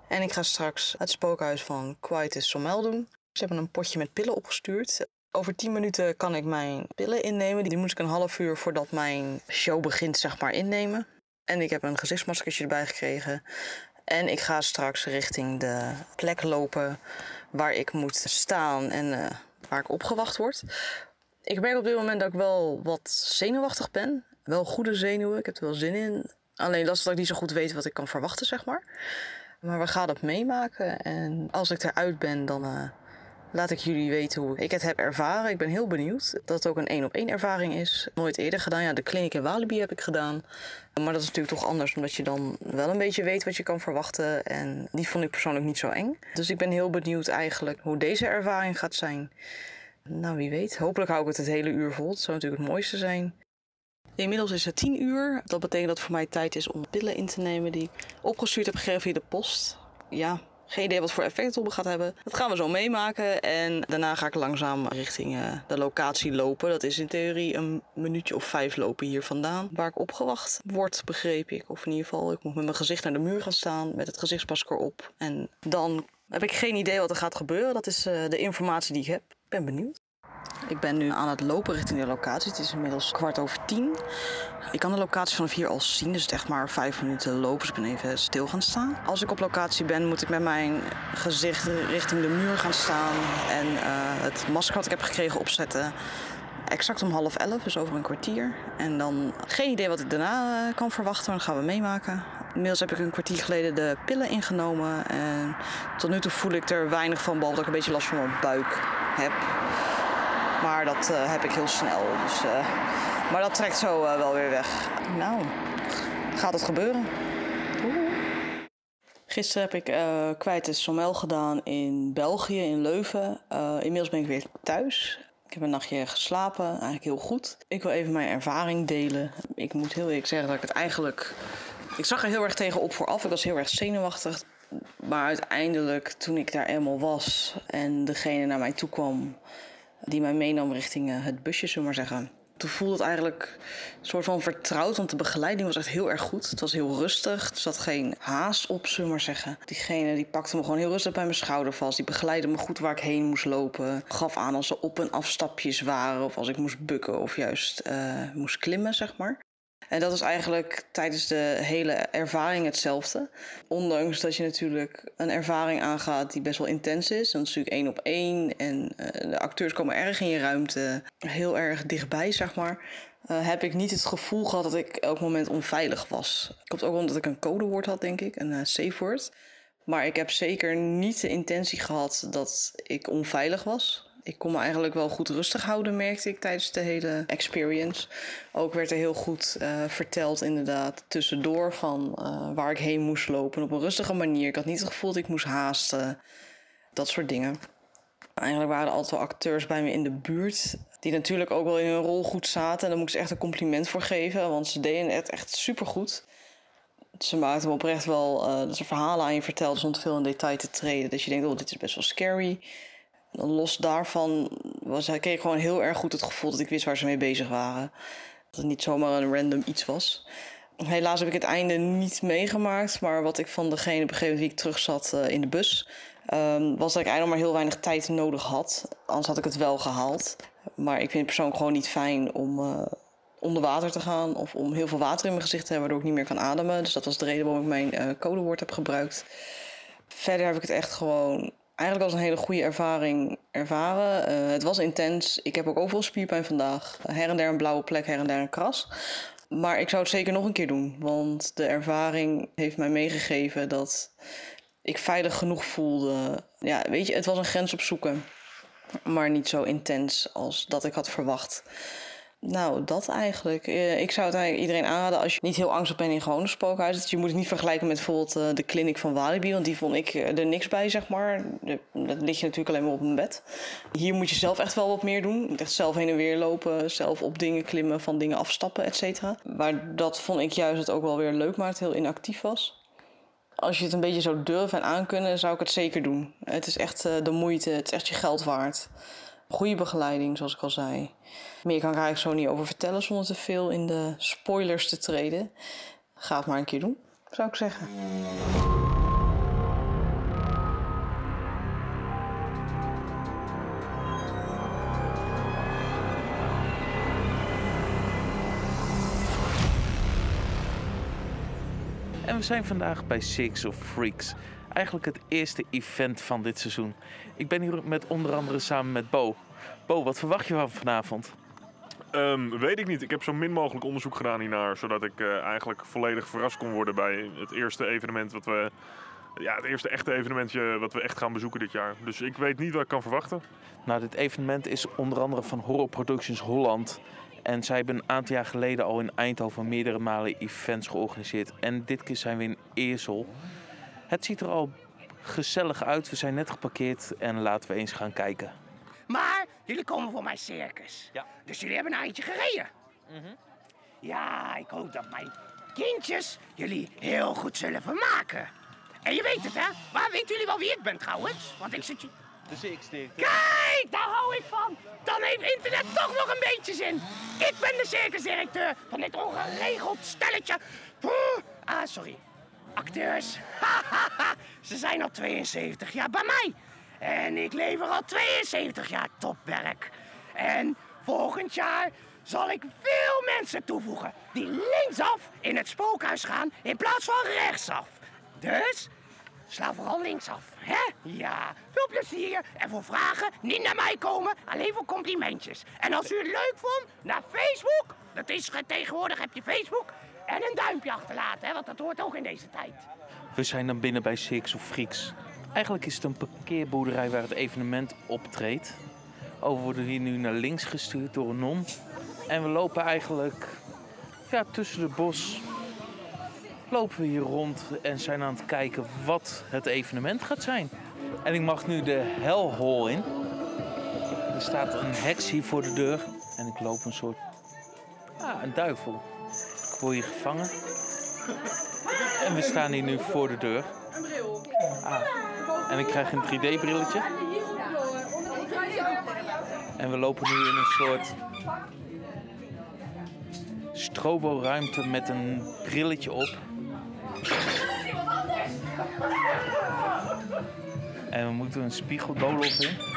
En ik ga straks het spookhuis van Quietus Sommel doen. Ze hebben een potje met pillen opgestuurd. Over 10 minuten kan ik mijn pillen innemen. Die moet ik een half uur voordat mijn show begint, zeg maar, innemen. En ik heb een gezichtsmaskertje erbij gekregen. En ik ga straks richting de plek lopen waar ik moet staan en uh, waar ik opgewacht word. Ik merk op dit moment dat ik wel wat zenuwachtig ben. Wel goede zenuwen, ik heb er wel zin in. Alleen dat is dat ik niet zo goed weet wat ik kan verwachten, zeg maar. Maar we gaan het meemaken. En als ik eruit ben, dan uh, laat ik jullie weten hoe ik het heb ervaren. Ik ben heel benieuwd dat het ook een één op één ervaring is. Nooit eerder gedaan. Ja, de kliniek in Walibi heb ik gedaan. Maar dat is natuurlijk toch anders, omdat je dan wel een beetje weet wat je kan verwachten. En die vond ik persoonlijk niet zo eng. Dus ik ben heel benieuwd eigenlijk hoe deze ervaring gaat zijn. Nou, wie weet. Hopelijk hou ik het het hele uur vol. Het zou natuurlijk het mooiste zijn. Inmiddels is het 10 uur. Dat betekent dat het voor mij tijd is om pillen in te nemen die ik opgestuurd heb gegeven via de post. Ja, geen idee wat voor effect het op gaat hebben. Dat gaan we zo meemaken. En daarna ga ik langzaam richting uh, de locatie lopen. Dat is in theorie een minuutje of vijf lopen hier vandaan. Waar ik opgewacht word, begreep ik. Of in ieder geval, ik moet met mijn gezicht naar de muur gaan staan. Met het gezichtsmasker op. En dan heb ik geen idee wat er gaat gebeuren. Dat is uh, de informatie die ik heb. Ben benieuwd. Ik ben nu aan het lopen richting de locatie. Het is inmiddels kwart over tien. Ik kan de locatie vanaf hier al zien, dus het echt maar vijf minuten lopen. Dus ik ben even stil gaan staan. Als ik op locatie ben, moet ik met mijn gezicht richting de muur gaan staan. En uh, het masker wat ik heb gekregen opzetten. Exact om half elf, dus over een kwartier. En dan geen idee wat ik daarna kan verwachten, maar dat gaan we meemaken. Inmiddels heb ik een kwartier geleden de pillen ingenomen. En tot nu toe voel ik er weinig van, behalve dat ik een beetje last van mijn buik heb. Maar dat uh, heb ik heel snel. Dus, uh, maar dat trekt zo wel weer weg. Nou, gaat het gebeuren? Gisteren heb ik kwijt de Sommel gedaan in België, in Leuven. inmiddels ben ik weer thuis. Ik heb een nachtje geslapen, eigenlijk heel goed. Ik wil even mijn ervaring delen. Ik moet heel eerlijk zeggen dat ik het eigenlijk... Ik zag er heel erg tegen op vooraf. Ik was heel erg zenuwachtig. Maar uiteindelijk, toen ik daar eenmaal was en degene naar mij toe kwam die mij meenam richting uh, het busje, zullen we maar zeggen. Toen voelde het eigenlijk een soort van vertrouwd, want de begeleiding was echt heel erg goed. Het was heel rustig, er zat geen haast op, zullen we maar zeggen. Diegene die pakte me gewoon heel rustig bij mijn schouder vast. Die begeleidde me goed waar ik heen moest lopen. Gaf aan als er op- en afstapjes waren of als ik moest bukken of juist uh, moest klimmen, zeg maar. En dat is eigenlijk tijdens de hele ervaring hetzelfde. Ondanks dat je natuurlijk een ervaring aangaat die best wel intens is. Dat is natuurlijk één op één. En uh, de acteurs komen erg in je ruimte. Heel erg dichtbij, zeg maar. Uh, heb ik niet het gevoel gehad dat ik elk moment onveilig was. Komt ook omdat ik een codewoord had, denk ik. Een uh, safe word. Maar ik heb zeker niet de intentie gehad dat ik onveilig was ik kon me eigenlijk wel goed rustig houden, merkte ik tijdens de hele experience. Ook werd er heel goed uh, verteld, inderdaad, tussendoor van uh, waar ik heen moest lopen op een rustige manier. Ik had niet het gevoel dat ik moest haasten, dat soort dingen. Eigenlijk waren er altijd wel acteurs bij me in de buurt. Die natuurlijk ook wel in hun rol goed zaten. En daar moet ik ze echt een compliment voor geven. Want ze deden het echt supergoed. Ze maakten me oprecht wel... Uh, dat ze verhalen aan je vertelden zonder veel in detail te treden. Dat je denkt, oh, dit is best wel scary los daarvan was, kreeg ik gewoon heel erg goed het gevoel dat ik wist waar ze mee bezig waren. Dat het niet zomaar een random iets was. Helaas heb ik het einde niet meegemaakt. Maar wat ik van degene begreep wie ik terug zat uh, in de bus... Um, was dat ik eigenlijk maar heel weinig tijd nodig had. Anders had ik het wel gehaald. Maar ik vind het persoonlijk gewoon niet fijn om uh, onder water te gaan... of om heel veel water in mijn gezicht te hebben... waardoor ik niet meer kan ademen. Dus dat was de reden waarom ik mijn uh, codewoord heb gebruikt. Verder heb ik het echt gewoon eigenlijk als een hele goede ervaring ervaren. Uh, het was intens. Ik heb ook overal spierpijn vandaag. Her en der een blauwe plek, her en der een kras. Maar ik zou het zeker nog een keer doen. Want de ervaring heeft mij meegegeven dat ik veilig genoeg voelde. Ja, weet je, het was een grens opzoeken. Maar niet zo intens als dat ik had verwacht. Nou, dat eigenlijk. Eh, ik zou het eigenlijk iedereen aanraden als je niet heel angstig bent in gewone spookhuizen. Je moet het niet vergelijken met bijvoorbeeld uh, de kliniek van Walibi, want die vond ik eh, er niks bij, zeg maar. Dat lig je natuurlijk alleen maar op een bed. Hier moet je zelf echt wel wat meer doen. Je echt zelf heen en weer lopen, zelf op dingen klimmen, van dingen afstappen, et cetera. Maar dat vond ik juist het ook wel weer leuk maakt, heel inactief was. Als je het een beetje zou durven en aankunnen, zou ik het zeker doen. Het is echt de moeite, het is echt je geld waard. Goede begeleiding, zoals ik al zei. Meer kan ik eigenlijk zo niet over vertellen zonder te veel in de spoilers te treden. Ga het maar een keer doen, zou ik zeggen. En we zijn vandaag bij Six of Freaks. Eigenlijk het eerste event van dit seizoen. Ik ben hier met onder andere samen met Bo. Bo, wat verwacht je van vanavond? Ehm, weet ik niet. Ik heb zo min mogelijk onderzoek gedaan hiernaar, zodat ik eh, eigenlijk volledig verrast kon worden bij het eerste evenement wat we. Ja, het eerste echte evenementje wat we echt gaan bezoeken dit jaar. Dus ik weet niet wat ik kan verwachten. Nou, dit evenement is onder andere van Horror Productions Holland. En zij hebben een aantal jaar geleden al in Eindhoven meerdere malen events georganiseerd. En dit keer zijn we in Eersel. Het ziet er al gezellig uit. We zijn net geparkeerd en laten we eens gaan kijken. Maar jullie komen voor mijn circus. Ja. Dus jullie hebben een eindje gereden. Ja, ik hoop dat mijn kindjes jullie heel goed zullen vermaken. En je weet het, hè? Maar weten jullie wel wie ik ben trouwens? Want ik zit je... De Six Kijk, daar hou ik van. Dan heeft internet toch nog een beetje zin. Ik ben de circusdirecteur van dit ongeregeld stelletje. Ah, sorry. Acteurs. Ze zijn al 72 jaar bij mij. En ik lever al 72 jaar topwerk. En volgend jaar zal ik veel mensen toevoegen die linksaf in het spookhuis gaan in plaats van rechtsaf. Dus Sla vooral linksaf, hè? Ja, veel plezier. En voor vragen niet naar mij komen, alleen voor complimentjes. En als u het leuk vond, naar Facebook. Dat is ge- tegenwoordig heb je Facebook. En een duimpje achterlaten, hè? Want dat hoort ook in deze tijd. We zijn dan binnen bij Six of Freaks. Eigenlijk is het een parkeerboerderij waar het evenement optreedt. We worden hier nu naar links gestuurd door een non. En we lopen eigenlijk ja, tussen de bos. Lopen we hier rond en zijn aan het kijken wat het evenement gaat zijn. En ik mag nu de Hell Hall in. Er staat een heks hier voor de deur. En ik loop een soort... Ah, een duivel. Word hier gevangen. En we staan hier nu voor de deur. Ah. En ik krijg een 3D-brilletje. En we lopen nu in een soort strobo-ruimte met een brilletje op. En we moeten een spiegeldolof in.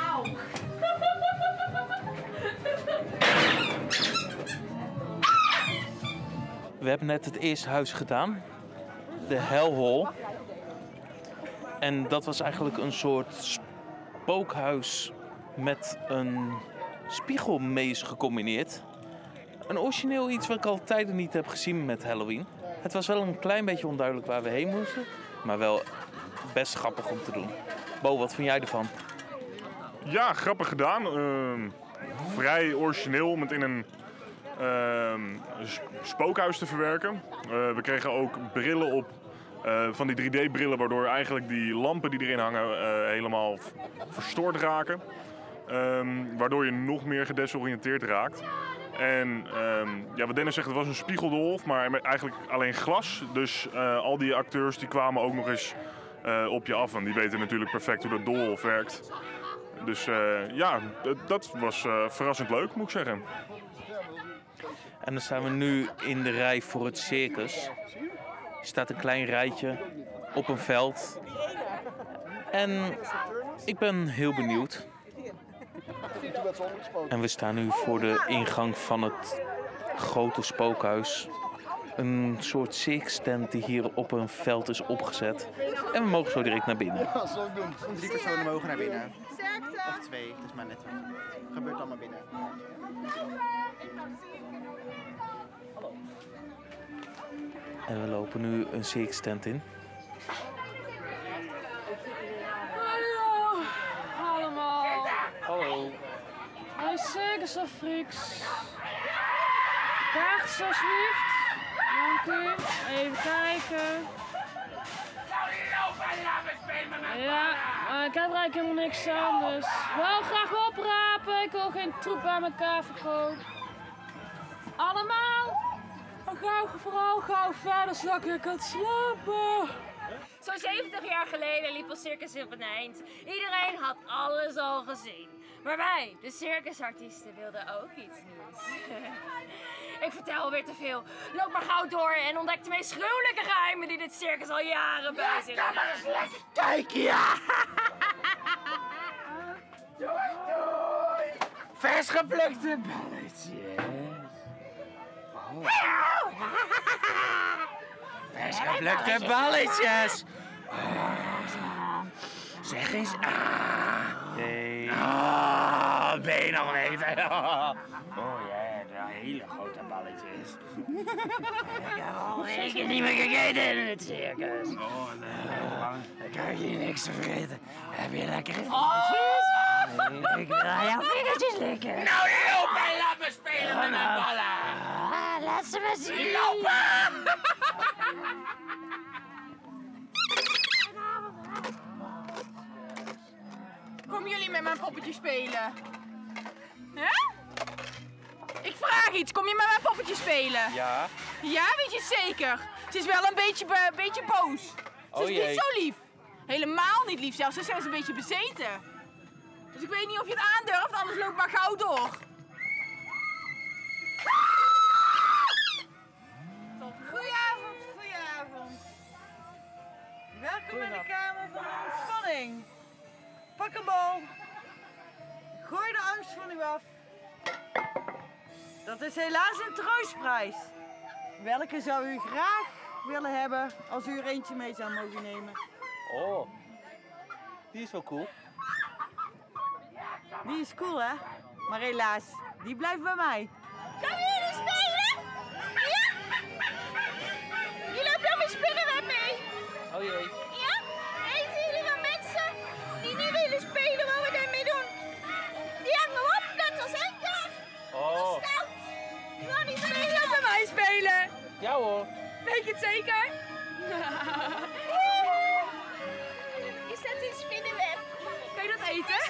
We hebben net het eerste huis gedaan. De Hell Hall. En dat was eigenlijk een soort spookhuis met een spiegelmees gecombineerd. Een origineel iets wat ik al tijden niet heb gezien met Halloween. Het was wel een klein beetje onduidelijk waar we heen moesten, maar wel best grappig om te doen. Bo, wat vind jij ervan? Ja, grappig gedaan. Ehm, vrij origineel om het in een spookhuis te verwerken. Eh, we kregen ook brillen op. eh, van die 3D-brillen, waardoor eigenlijk die lampen die erin hangen eh, helemaal verstoord raken. Ehm, waardoor je nog meer gedesoriënteerd raakt. En ehm, ja, wat Dennis zegt, het was een spiegeldolf, maar eigenlijk alleen glas. Dus al die acteurs die kwamen ook nog eens op je af. En die weten natuurlijk perfect hoe dat doolhof werkt. Dus ja, dat was verrassend leuk, moet ik zeggen. En dan staan we nu in de rij voor het circus. Er staat een klein rijtje op een veld. En ik ben heel benieuwd. En we staan nu voor de ingang van het grote spookhuis. Een soort circus-tent die hier op een veld is opgezet. En we mogen zo direct naar binnen. Drie personen mogen naar binnen. Of twee, het is maar net wat. Gebeurt allemaal binnen. En we lopen nu een circus-tent in. Hallo, allemaal. Hallo. Bij Circus of Freaks. Kaartjes alsjeblieft. Dank u. Even kijken. Ja, maar ik heb er eigenlijk helemaal niks aan, dus wel graag oprapen. Ik wil geen troep aan elkaar verkopen. Allemaal. Gauw, vooral gauw verder, zodat ik kan slapen. Zo'n 70 jaar geleden liep ons circus op een eind. Iedereen had alles al gezien. Maar wij, de circusartiesten, wilden ook iets nieuws. ik vertel weer te veel. Loop maar gauw door en ontdek de meest gruwelijke geheimen die dit circus al jaren bij zich Kom maar eens lekker kijken, ja! doei, doei! Vers geplukte balletjes. Oh. Vers geplukte balletjes. Ah, Zeg eens ah. Nee. Ah, ben je nog weten? Oh ja, de hele grote balletjes. Ik heb al weken niet meer gegeten in het circus. Oh nee, dan krijg je niks te vergeten. Heb je lekkere vingertjes? Ik wil jouw vingertjes likken. Nou, loop en laat me spelen met mijn ballen. Laat ze me zien. Lopen! Komen jullie met mijn poppetje spelen? Hè? Ik vraag iets, kom je met mijn poppetje spelen? Ja. Ja, weet je het zeker? Ze is wel een beetje, be- beetje boos. Ze Oh is jee. niet zo lief. Helemaal niet lief zelfs, ze is zelfs een beetje bezeten. Dus ik weet niet of je het aandurft, anders loop maar gauw door. Welkom in de kamer van de ontspanning. Pak een bal. Gooi de angst van u af. Dat is helaas een troostprijs. Welke zou u graag willen hebben als u er eentje mee zou mogen nemen? Oh. Die is wel cool. Die is cool, hè? Maar helaas, die blijft bij mij. Kan jullie spelen? Ja? Jullie hebben dan mijn spinnenweb mee. Oh jee. Spelen. Ja hoor. Weet je het zeker? Is dat een spinnenweb? Kan je dat eten?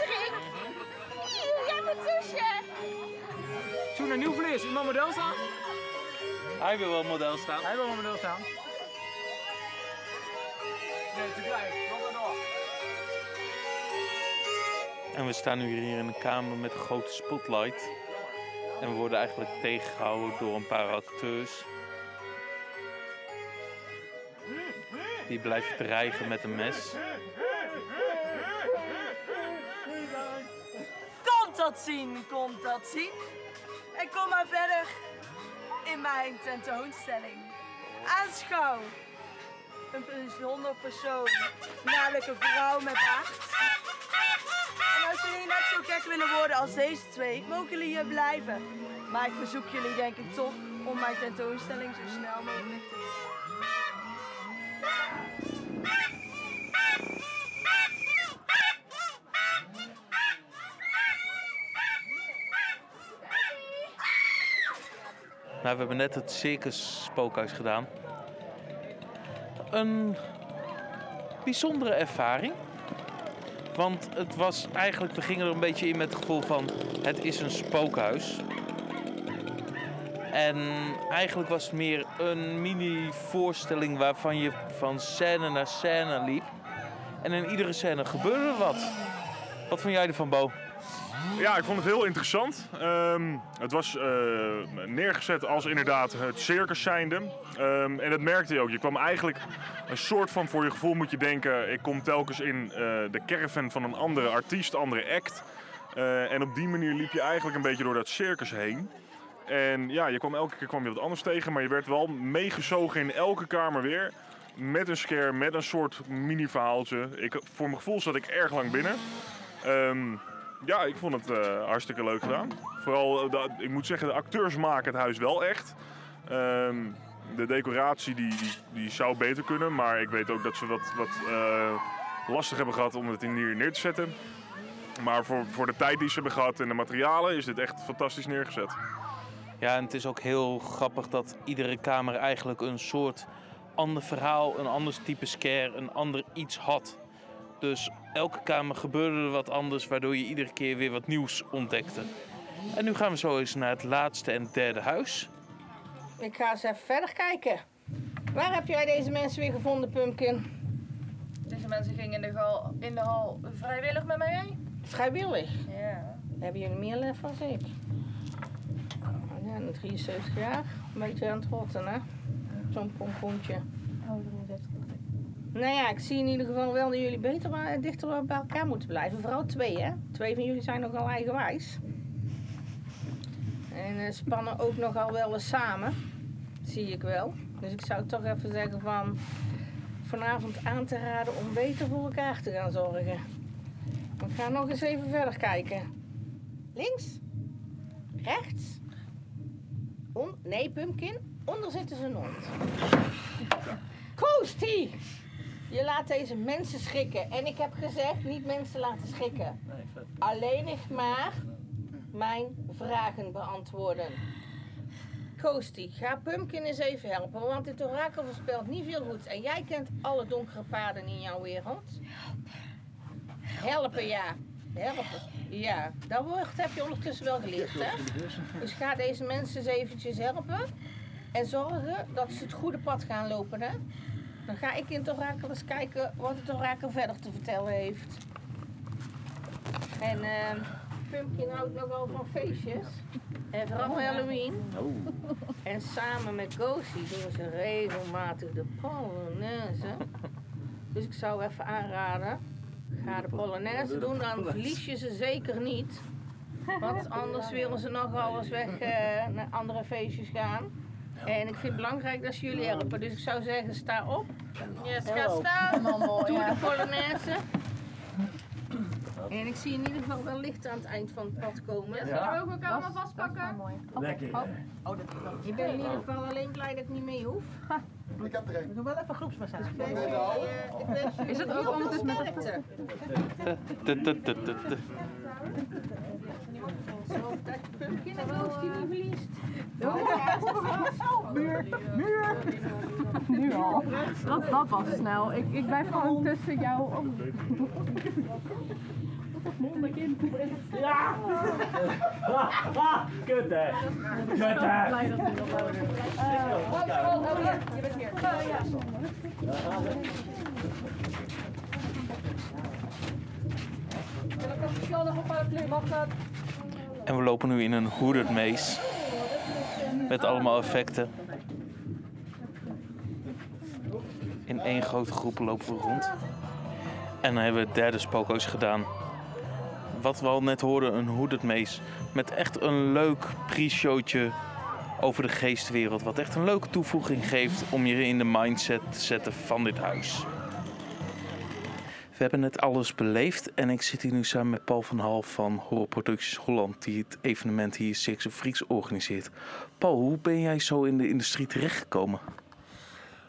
Ja, mijn tusje. Zoek naar nieuw vlees. Iemand model staan? Hij wil wel model staan. Hij wil wel model staan. Nee, te klein. Kom maar door. En we staan nu hier in een kamer met een grote spotlight. En we worden eigenlijk tegengehouden door een paar acteurs. Die blijven dreigen met een mes. Komt dat zien, komt dat zien. En kom maar verder in mijn tentoonstelling. Aanschouw. Een bijzonder persoon, namelijk een vrouw met acht. Jullie net zo gek willen worden als deze twee, mogen jullie hier blijven. Maar ik verzoek jullie denk ik toch om mijn tentoonstelling zo snel mogelijk te Nou, we hebben net het circus spookhuis gedaan. Een bijzondere ervaring. Want het was eigenlijk, we gingen er een beetje in met het gevoel van het is een spookhuis. En eigenlijk was het meer een mini-voorstelling waarvan je van scène naar scène liep. En in iedere scène gebeurde wat. Wat vond jij ervan, Bo? Ja, ik vond het heel interessant. Ehm, het was eh, neergezet als inderdaad het circus zijnde. Ehm, en dat merkte je ook. Je kwam eigenlijk een soort van, voor je gevoel moet je denken... ik kom telkens in eh, de caravan van een andere artiest, andere act. Eh, en op die manier liep je eigenlijk een beetje door dat circus heen. En ja, je kwam elke keer kwam je wat anders tegen, maar je werd wel meegezogen in elke kamer weer. Met een scare, met een soort mini-verhaaltje. Ik, voor mijn gevoel zat ik erg lang binnen. Ehm, ja, ik vond het eh, hartstikke leuk gedaan. Vooral, eh, ik moet zeggen, de acteurs maken het huis wel echt. Ehm, de decoratie die, die, die zou beter kunnen, maar ik weet ook dat ze wat, wat eh, lastig hebben gehad om het in hier neer te zetten. Maar voor, voor de tijd die ze hebben gehad en de materialen is dit echt fantastisch neergezet. Ja, en het is ook heel grappig dat iedere kamer eigenlijk een soort ander verhaal, een ander type scare, een ander iets had. Dus elke kamer gebeurde er wat anders, waardoor je iedere keer weer wat nieuws ontdekte. En nu gaan we zo eens naar het laatste en derde huis. Ik ga eens even verder kijken. Waar heb jij deze mensen weer gevonden, Pumpkin? Deze mensen gingen in de, gal, in de hal vrijwillig met mij mee. Vrijwillig? Ja. Hebben jullie meer lef als ik? Ja, een 73 jaar. Een beetje aan het rotten, hè? Zo'n pompoentje. Nou ja, ik zie in ieder geval wel dat jullie beter eh, dichter bij elkaar moeten blijven. Vooral twee, hè? Twee van jullie zijn nogal eigenwijs. En eh, spannen ook nogal wel eens samen. Zie ik wel. Dus ik zou toch even zeggen van... Vanavond aan te raden om beter voor elkaar te gaan zorgen. We gaan nog eens even verder kijken. Links. Rechts. Nee, Pumpkin. Onder zitten ze hond. Koostie! Je laat deze mensen schrikken. En ik heb gezegd, niet mensen laten schrikken. Alleen nog maar mijn vragen beantwoorden. Koostie, ga Pumpkin eens even helpen, want dit orakel voorspelt niet veel goed. En jij kent alle donkere paden in jouw wereld. Helpen, ja. Helpen. Ja, dat woord heb je ondertussen wel geleerd, hè? Dus ga deze mensen eens eventjes helpen. En zorgen dat ze het goede pad gaan lopen, hè? Dan ga ik in het orakel eens kijken wat het orakel verder te vertellen heeft. En eh, Pumpkin houdt nogal van feestjes. En vooral Halloween. En samen met Goosey doen ze regelmatig de Polonaise. Dus ik zou even aanraden, ga de Polonaise doen, dan verlies je ze zeker niet. Want anders willen ze nogal eens weg eh, naar andere feestjes gaan. En ik vind het belangrijk dat ze jullie helpen. Dus ik zou zeggen, sta op. Yes, ga staan. Doe de Polonaise. En ik zie in ieder geval wel licht aan het eind van het pad komen. Zullen we ook elkaar allemaal vastpakken? Lekker. Oh, dat Ik ben in ieder geval alleen blij dat ik niet mee hoef. Ik heb er een. We doen wel even groepsmassage. Is het ook ondertussen met de sterkte? Tut, tut, tut, tut, tut. Zo, dat Pumpkin en Roos die niet verliest. Muur, muur. Nu al. Dat, dat was snel. Ik, ik blijf gewoon tussen jou. Oh. Mondekind. Ja! Kut hè. Kut hè. Blij dat we nog houden. Je bent hier. En we lopen nu in een hooded maze. Met allemaal effecten. In één grote groep lopen we rond. En dan hebben we het derde spookhuis gedaan. Wat we al net hoorden, een maze. Met echt een leuk pre-showtje over de geestwereld. Wat echt een leuke toevoeging geeft om je in de mindset te zetten van dit huis. We hebben net alles beleefd en ik zit hier nu samen met Paul van Hal van Horror Producties Holland, die het evenement hier Six of Freaks organiseert. Paul, hoe ben jij zo in de industrie terechtgekomen?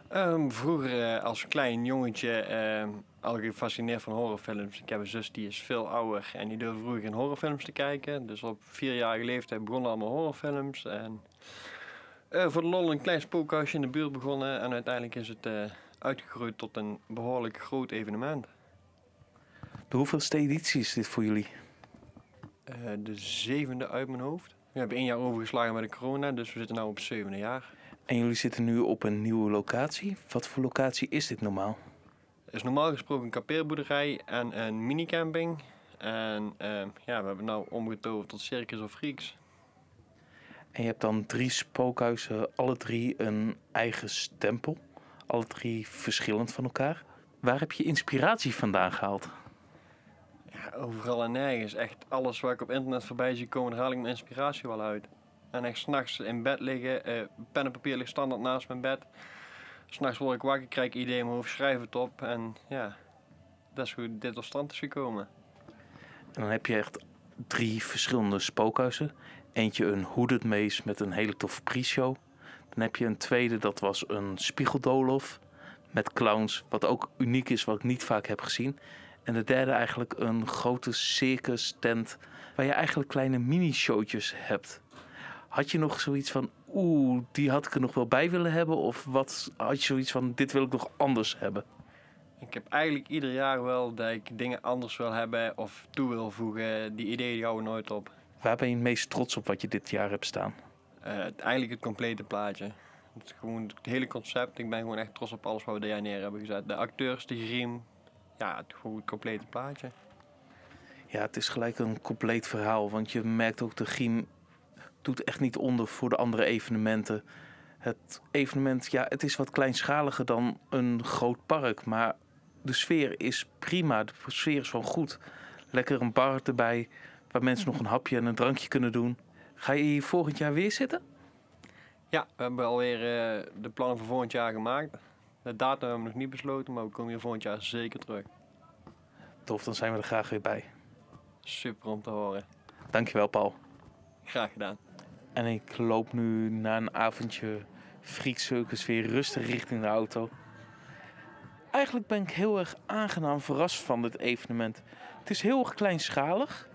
Ehm, vroeger eh, als klein jongetje ehm, al gefascineerd van horrorfilms. Ik heb een zus die is veel ouder en die durfde vroeger geen horrorfilms te kijken. Dus op vierjarige leeftijd begonnen allemaal horrorfilms. En eh, voor de lol een klein spookhuisje in de buurt begonnen. En uiteindelijk is het eh, uitgegroeid tot een behoorlijk groot evenement. De hoeveelste editie is dit voor jullie? Eh, de zevende uit mijn hoofd. We hebben één jaar overgeslagen met de corona, dus we zitten nu op zevende jaar. En jullie zitten nu op een nieuwe locatie. Wat voor locatie is dit normaal? Het is normaal gesproken een kampeerboerderij en een minicamping. En ehm, ja, we hebben nu omgetoverd tot Circus of Freaks. En je hebt dan drie spookhuizen, alle drie een eigen stempel. Alle drie verschillend van elkaar. Waar heb je inspiratie vandaan gehaald? Overal en nergens. Echt alles waar ik op internet voorbij zie komen, daar haal ik mijn inspiratie wel uit. En echt s'nachts in bed liggen, eh, pen en papier ligt standaard naast mijn bed. S'nachts word ik wakker, krijg ik ideeën in schrijf het op. En ja, dat is hoe dit tot stand is gekomen. En dan heb je echt drie verschillende spookhuizen. Eentje een hooded maze met een hele toffe pre-show. Dan heb je een tweede, dat was een spiegeldolof met clowns. Wat ook uniek is, wat ik niet vaak heb gezien. En de derde eigenlijk een grote circus tent waar je eigenlijk kleine mini-showtjes hebt. Had je nog zoiets van, oeh, die had ik er nog wel bij willen hebben? Of wat had je zoiets van, dit wil ik nog anders hebben? Ik heb eigenlijk ieder jaar wel dat ik dingen anders wil hebben of toe wil voegen. Die ideeën die houden nooit op. Waar ben je het meest trots op wat je dit jaar hebt staan? Eh, eigenlijk het complete plaatje. Het, gewoon het hele concept. Ik ben gewoon echt trots op alles wat we dit jaar neer hebben gezet. De acteurs, de griem. Ja, het, gewoon het complete plaatje. Ja, het is gelijk een compleet verhaal. Want je merkt ook de Giem doet echt niet onder voor de andere evenementen. Het evenement, ja, het is wat kleinschaliger dan een groot park. Maar de sfeer is prima. De sfeer is gewoon goed. Lekker een bar erbij, waar mensen nog een hapje en een drankje kunnen doen. Ga je hier volgend jaar weer zitten? Ja, we hebben alweer eh, de plannen voor volgend jaar gemaakt. De datum hebben we nog niet besloten, maar we komen hier volgend jaar zeker terug. Tof, dan zijn we er graag weer bij. Super om te horen. Dankjewel, Paul. Graag gedaan. En ik loop nu na een avondje Freak Circus weer rustig richting de auto. Eigenlijk ben ik heel erg aangenaam verrast van dit evenement. Het is heel erg kleinschalig,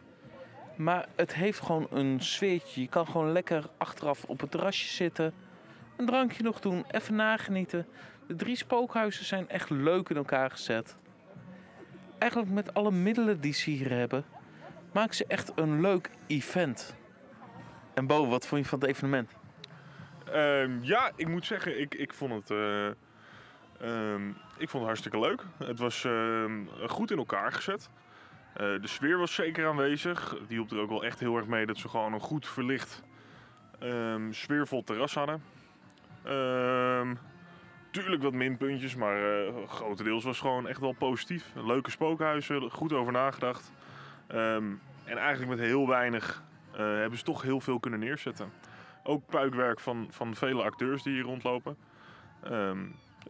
maar het heeft gewoon een sfeertje. Je kan gewoon lekker achteraf op het terrasje zitten, een drankje nog doen, even nagenieten. De drie spookhuizen zijn echt leuk in elkaar gezet. Eigenlijk met alle middelen die ze hier hebben, maken ze echt een leuk event. En Bo, wat vond je van het evenement? Ehm, ja, ik moet zeggen, ik, ik, vond het, eh, ehm, ik vond het hartstikke leuk. Het was ehm, goed in elkaar gezet. Eh, de sfeer was zeker aanwezig. Die hielp er ook wel echt heel erg mee dat ze gewoon een goed verlicht, sfeervol terras hadden. Ehm, tuurlijk wat minpuntjes, maar eh, grotendeels was gewoon echt wel positief. Leuke spookhuizen, goed over nagedacht. Ehm, en eigenlijk met heel weinig eh, hebben ze toch heel veel kunnen neerzetten. Ook puikwerk van, van vele acteurs die hier rondlopen. Ehm,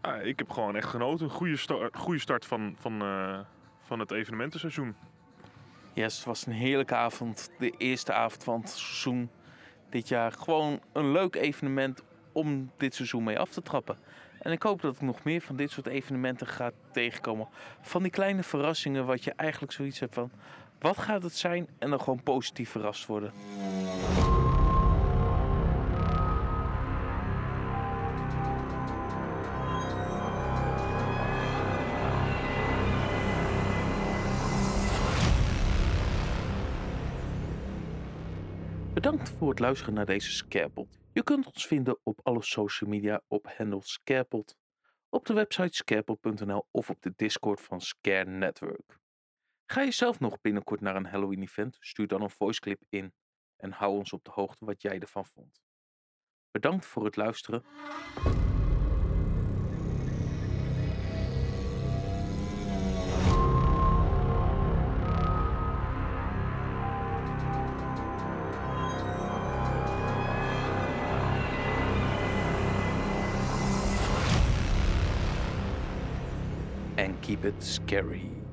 ja, ik heb gewoon echt genoten. Een goede, goede start van, van, eh, van het evenementenseizoen. Yes, het was een heerlijke avond. De eerste avond van het seizoen dit jaar. Gewoon een leuk evenement om dit seizoen mee af te trappen. En ik hoop dat ik nog meer van dit soort evenementen ga tegenkomen. Van die kleine verrassingen wat je eigenlijk zoiets hebt van... Wat gaat het zijn? En dan gewoon positief verrast worden. Voor het luisteren naar deze Scarepot. Je kunt ons vinden op alle social media op handle Scarepot, op de website scarepot.nl of op de Discord van Scare Network. Ga je zelf nog binnenkort naar een Halloween event? Stuur dan een voiceclip in en hou ons op de hoogte wat jij ervan vond. Bedankt voor het luisteren. bit scary.